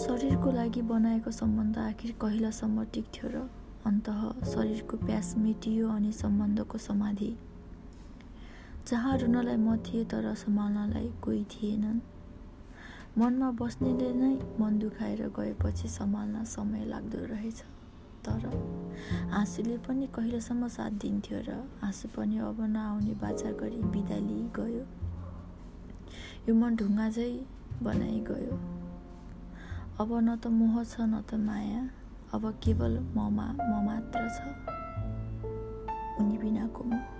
शरीरको लागि बनाएको सम्बन्ध आखिर कहिलासम्म टिक्थ्यो र अन्त शरीरको प्यास मेटियो अनि सम्बन्धको समाधि। जहाँ रुनलाई म थिएँ तर सम्हाल्नलाई कोही थिएनन्। मनमा बस्नेले नै मन दुखाएर गएपछि सम्हाल्न समय लाग्दो रहेछ। तर आँसुले पनि कहिलेसम्म साथ दिन्थ्यो र आँसु पनि अब नआउने बाचा गरी बिदा लिइ गयो। यो मन ढुङ्गा झै बनाइ गयो। अब न त मोह छ न त माया। अब केवल ममा म मात्र छ। उनी बिनाको मोह